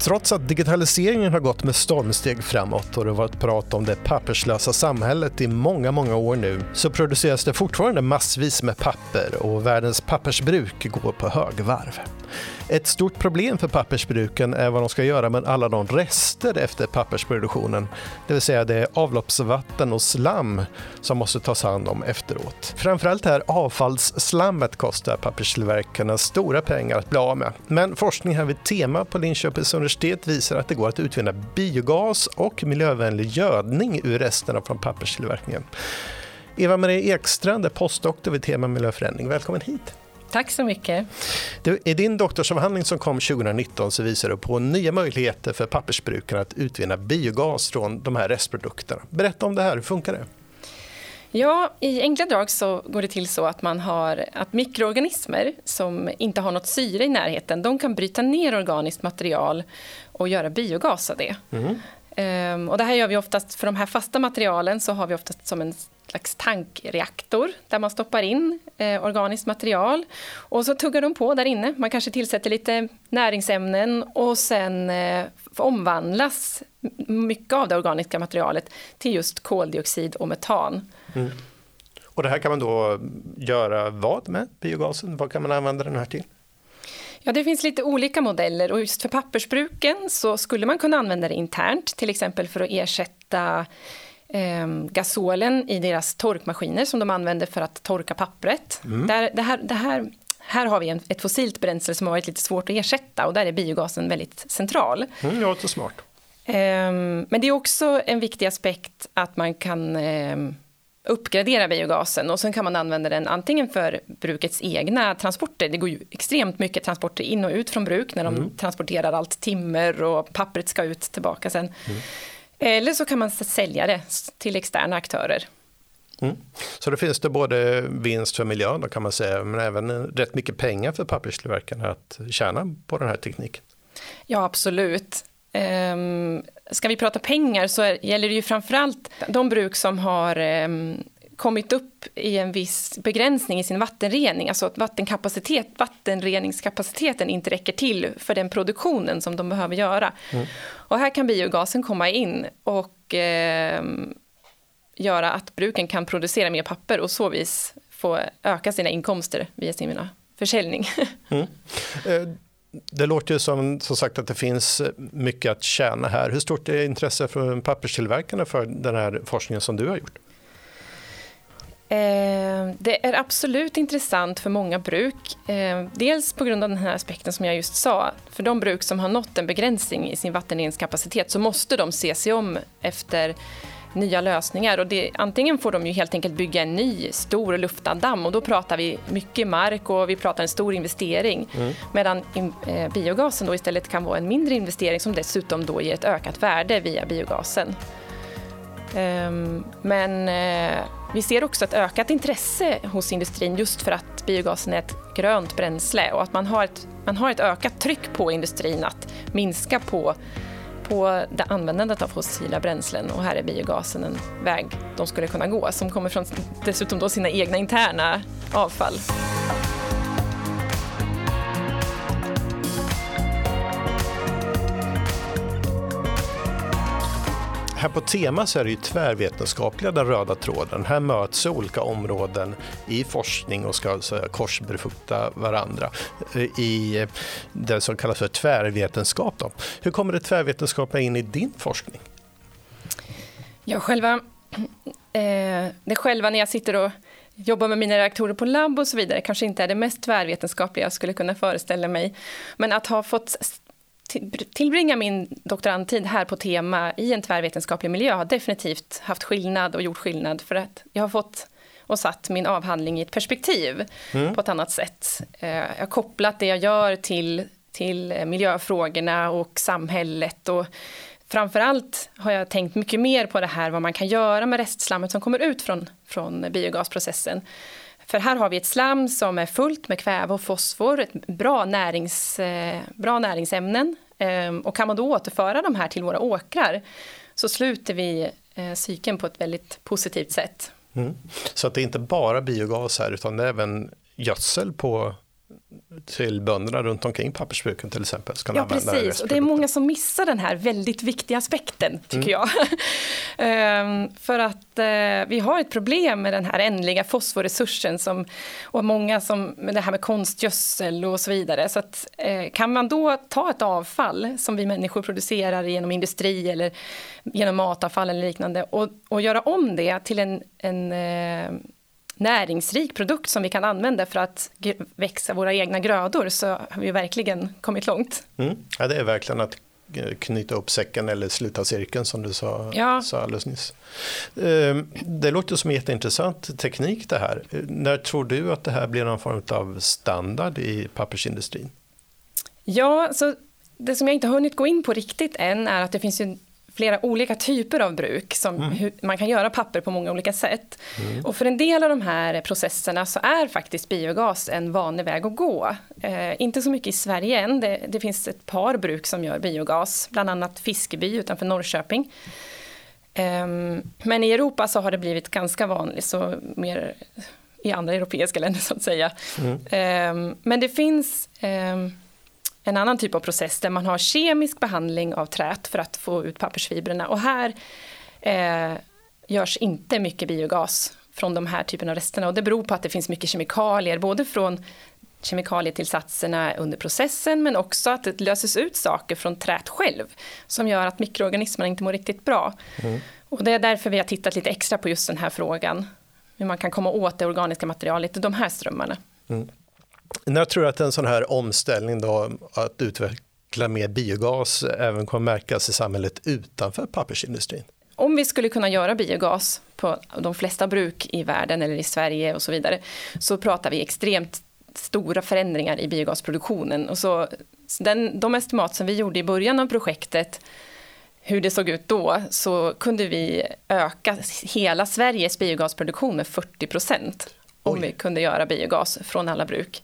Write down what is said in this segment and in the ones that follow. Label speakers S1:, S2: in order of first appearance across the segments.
S1: Trots att digitaliseringen har gått med stormsteg framåt och det har varit prat om det papperslösa samhället i många, många år nu så produceras det fortfarande massvis med papper och världens pappersbruk går på högvarv. Ett stort problem för pappersbruken är vad de ska göra med alla de rester efter pappersproduktionen, det vill säga det avloppsvatten och slam som måste tas hand om efteråt. Framförallt här avfallsslammet kostar papperstillverkarna stora pengar att bli av med. Men forskning här vid Tema på Linköpings universitet visar att det går att utvinna biogas och miljövänlig gödning ur resterna från papperstillverkningen. Eva-Marie Ekstrand är postdoktor vid Tema miljöförändring. Välkommen hit!
S2: Tack så mycket.
S1: Du, I din doktorsavhandling som kom 2019 så visar du på nya möjligheter för pappersbrukarna att utvinna biogas från de här restprodukterna. Berätta om det här, hur funkar det?
S2: Ja, i enkla drag så går det till så att man har att mikroorganismer som inte har något syre i närheten, de kan bryta ner organiskt material och göra biogas av det. Mm. Um, och det här gör vi oftast, för de här fasta materialen så har vi oftast som en slags tankreaktor där man stoppar in eh, organiskt material och så tuggar de på där inne. Man kanske tillsätter lite näringsämnen och sen eh, omvandlas mycket av det organiska materialet till just koldioxid och metan. Mm.
S1: Och det här kan man då göra vad med biogasen? Vad kan man använda den här till?
S2: Ja, det finns lite olika modeller och just för pappersbruken så skulle man kunna använda det internt, till exempel för att ersätta gasolen i deras torkmaskiner som de använder för att torka pappret. Mm. Där, det här, det här, här har vi en, ett fossilt bränsle som har varit lite svårt att ersätta och där är biogasen väldigt central.
S1: Mm, ja, det smart.
S2: Eh, men det är också en viktig aspekt att man kan eh, uppgradera biogasen och sen kan man använda den antingen för brukets egna transporter. Det går ju extremt mycket transporter in och ut från bruk när de mm. transporterar allt timmer och pappret ska ut tillbaka sen. Mm. Eller så kan man sälja det till externa aktörer.
S1: Mm. Så det finns det både vinst för miljön kan man säga, men även rätt mycket pengar för papperstillverkarna att tjäna på den här tekniken.
S2: Ja, absolut. Um, ska vi prata pengar så är, gäller det ju framförallt de bruk som har um, kommit upp i en viss begränsning i sin vattenrening, alltså att vattenkapacitet, vattenreningskapaciteten inte räcker till för den produktionen som de behöver göra. Mm. Och här kan biogasen komma in och eh, göra att bruken kan producera mer papper och så vis få öka sina inkomster via sin försäljning. Mm.
S1: Eh, det låter ju som, som sagt att det finns mycket att tjäna här. Hur stort är intresset från papperstillverkarna för den här forskningen som du har gjort?
S2: Eh, det är absolut intressant för många bruk. Eh, dels på grund av den här aspekten som jag just sa. För de bruk som har nått en begränsning i sin vattenreningskapacitet så måste de se sig om efter nya lösningar. Och det, antingen får de ju helt enkelt bygga en ny stor luftad damm och då pratar vi mycket mark och vi pratar en stor investering. Mm. Medan eh, biogasen då istället kan vara en mindre investering som dessutom då ger ett ökat värde via biogasen. Um, men eh, vi ser också ett ökat intresse hos industrin just för att biogasen är ett grönt bränsle och att man har ett, man har ett ökat tryck på industrin att minska på, på det användandet av fossila bränslen och här är biogasen en väg de skulle kunna gå som kommer från dessutom då sina egna interna avfall.
S1: Här på Tema så är det ju tvärvetenskapliga den röda tråden. Här möts olika områden i forskning och ska säga, korsbefrukta varandra eh, i eh, det som kallas för tvärvetenskap. Då. Hur kommer det tvärvetenskapliga in i din forskning?
S2: Ja, själva, eh, det själva när jag sitter och jobbar med mina reaktorer på labb och så vidare kanske inte är det mest tvärvetenskapliga jag skulle kunna föreställa mig. Men att ha fått tillbringa min doktorandtid här på tema i en tvärvetenskaplig miljö har definitivt haft skillnad och gjort skillnad för att jag har fått och satt min avhandling i ett perspektiv mm. på ett annat sätt. Eh, jag har kopplat det jag gör till, till miljöfrågorna och samhället och framförallt har jag tänkt mycket mer på det här vad man kan göra med restslammet som kommer ut från, från biogasprocessen. För här har vi ett slam som är fullt med kväve och fosfor, ett bra, närings, eh, bra näringsämnen. Ehm, och kan man då återföra de här till våra åkrar så sluter vi eh, cykeln på ett väldigt positivt sätt. Mm.
S1: Så att det är inte bara biogas här utan det är även gödsel på till bönderna runt omkring pappersbruken till exempel. Ska
S2: ja, precis. Och det är många som missar den här väldigt viktiga aspekten, tycker mm. jag. ehm, för att eh, vi har ett problem med den här ändliga fosforresursen som, och många som, med det här med konstgödsel och så vidare. Så att, eh, kan man då ta ett avfall som vi människor producerar genom industri eller genom matavfall eller liknande och, och göra om det till en, en eh, näringsrik produkt som vi kan använda för att växa våra egna grödor så har vi verkligen kommit långt.
S1: Mm. Ja, det är verkligen att knyta upp säcken eller sluta cirkeln som du sa, ja. sa alldeles nyss. Ehm, det låter som en jätteintressant teknik det här. När tror du att det här blir någon form av standard i pappersindustrin?
S2: Ja, så det som jag inte har hunnit gå in på riktigt än är att det finns ju flera olika typer av bruk. Som mm. hur, man kan göra papper på många olika sätt. Mm. Och för en del av de här processerna så är faktiskt biogas en vanlig väg att gå. Eh, inte så mycket i Sverige än. Det, det, finns ett par bruk som gör biogas, bland annat Fiskeby utanför Norrköping. Eh, men i Europa så har det blivit ganska vanligt, så mer i andra europeiska länder så att säga. Mm. Eh, men det finns ehm, en annan typ av process där man har kemisk behandling av trät för att få ut pappersfibrerna. Och här eh, görs inte mycket biogas från de här typerna av resterna. Och det beror på att det finns mycket kemikalier, både från kemikalietillsatserna under processen men också att det löses ut saker från trät själv som gör att mikroorganismerna inte mår riktigt bra. Mm. Och det är därför vi har tittat lite extra på just den här frågan. Hur man kan komma åt det organiska materialet i de här strömmarna. Mm.
S1: När tror du att en sån här omställning då, att utveckla mer biogas även kommer märkas i samhället utanför pappersindustrin?
S2: Om vi skulle kunna göra biogas på de flesta bruk i världen eller i Sverige och så vidare så pratar vi extremt stora förändringar i biogasproduktionen. Och så, den, de estimat som vi gjorde i början av projektet hur det såg ut då så kunde vi öka hela Sveriges biogasproduktion med 40 procent om vi kunde göra biogas från alla bruk.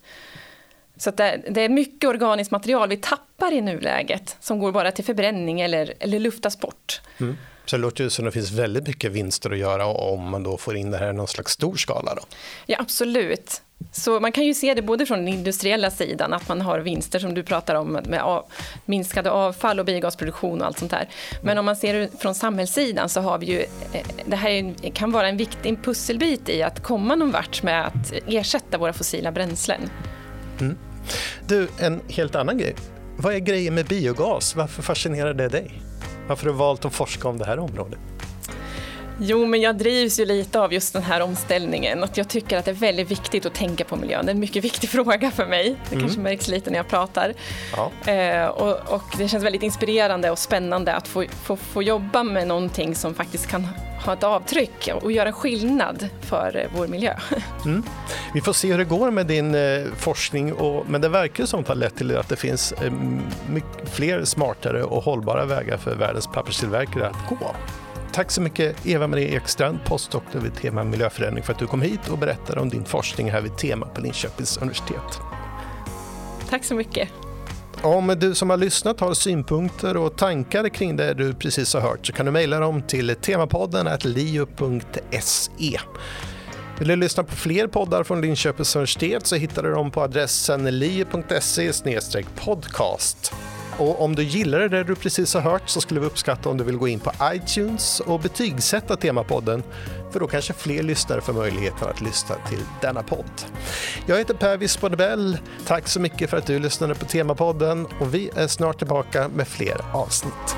S2: Så det, det, är mycket organiskt material vi tappar i nuläget som går bara till förbränning eller, eller luftas bort. Mm.
S1: Så det låter ju som det finns väldigt mycket vinster att göra om man då får in det här i någon slags stor skala. Då.
S2: Ja, absolut. Så man kan ju se det både från den industriella sidan, att man har vinster som du pratar om med av, minskade avfall och biogasproduktion och allt sånt där. Men om man ser det från samhällssidan så har vi ju, eh, det här kan vara en viktig pusselbit i att komma någon vart med att ersätta våra fossila bränslen.
S1: Mm. Du, en helt annan grej. Vad är grejen med biogas? Varför fascinerar det dig? Varför har du valt att forska om det här området?
S2: Jo, men jag drivs ju lite av just den här omställningen och jag tycker att det är väldigt viktigt att tänka på miljön. Det är en mycket viktig fråga för mig. Det mm. kanske märks lite när jag pratar. Ja. Eh, och, och, det känns väldigt inspirerande och spännande att få, få, få jobba med någonting som faktiskt kan ha ett avtryck och göra skillnad för eh, vår miljö. Mm.
S1: Vi får se hur det går med din eh, forskning, och, men det verkar som att det har lett till att det finns eh, fler smartare och hållbara vägar för världens papperstillverkare att gå. Tack så mycket Eva-Marie Ekstrand, postdoktor vid Tema miljöförändring för att du kom hit och berättade om din forskning här vid Tema på Linköpings universitet.
S2: Tack så mycket.
S1: Om du som har lyssnat har synpunkter och tankar kring det du precis har hört så kan du mejla dem till temapodden liu.se. Vill du lyssna på fler poddar från Linköpings universitet så hittar du dem på adressen liu.se podcast. Och om du gillar det du precis har hört så skulle vi uppskatta om du vill gå in på iTunes och betygsätta Temapodden, för då kanske fler lyssnare får möjligheten att lyssna till denna podd. Jag heter Per Wispodebell. Tack så mycket för att du lyssnade på Temapodden och vi är snart tillbaka med fler avsnitt.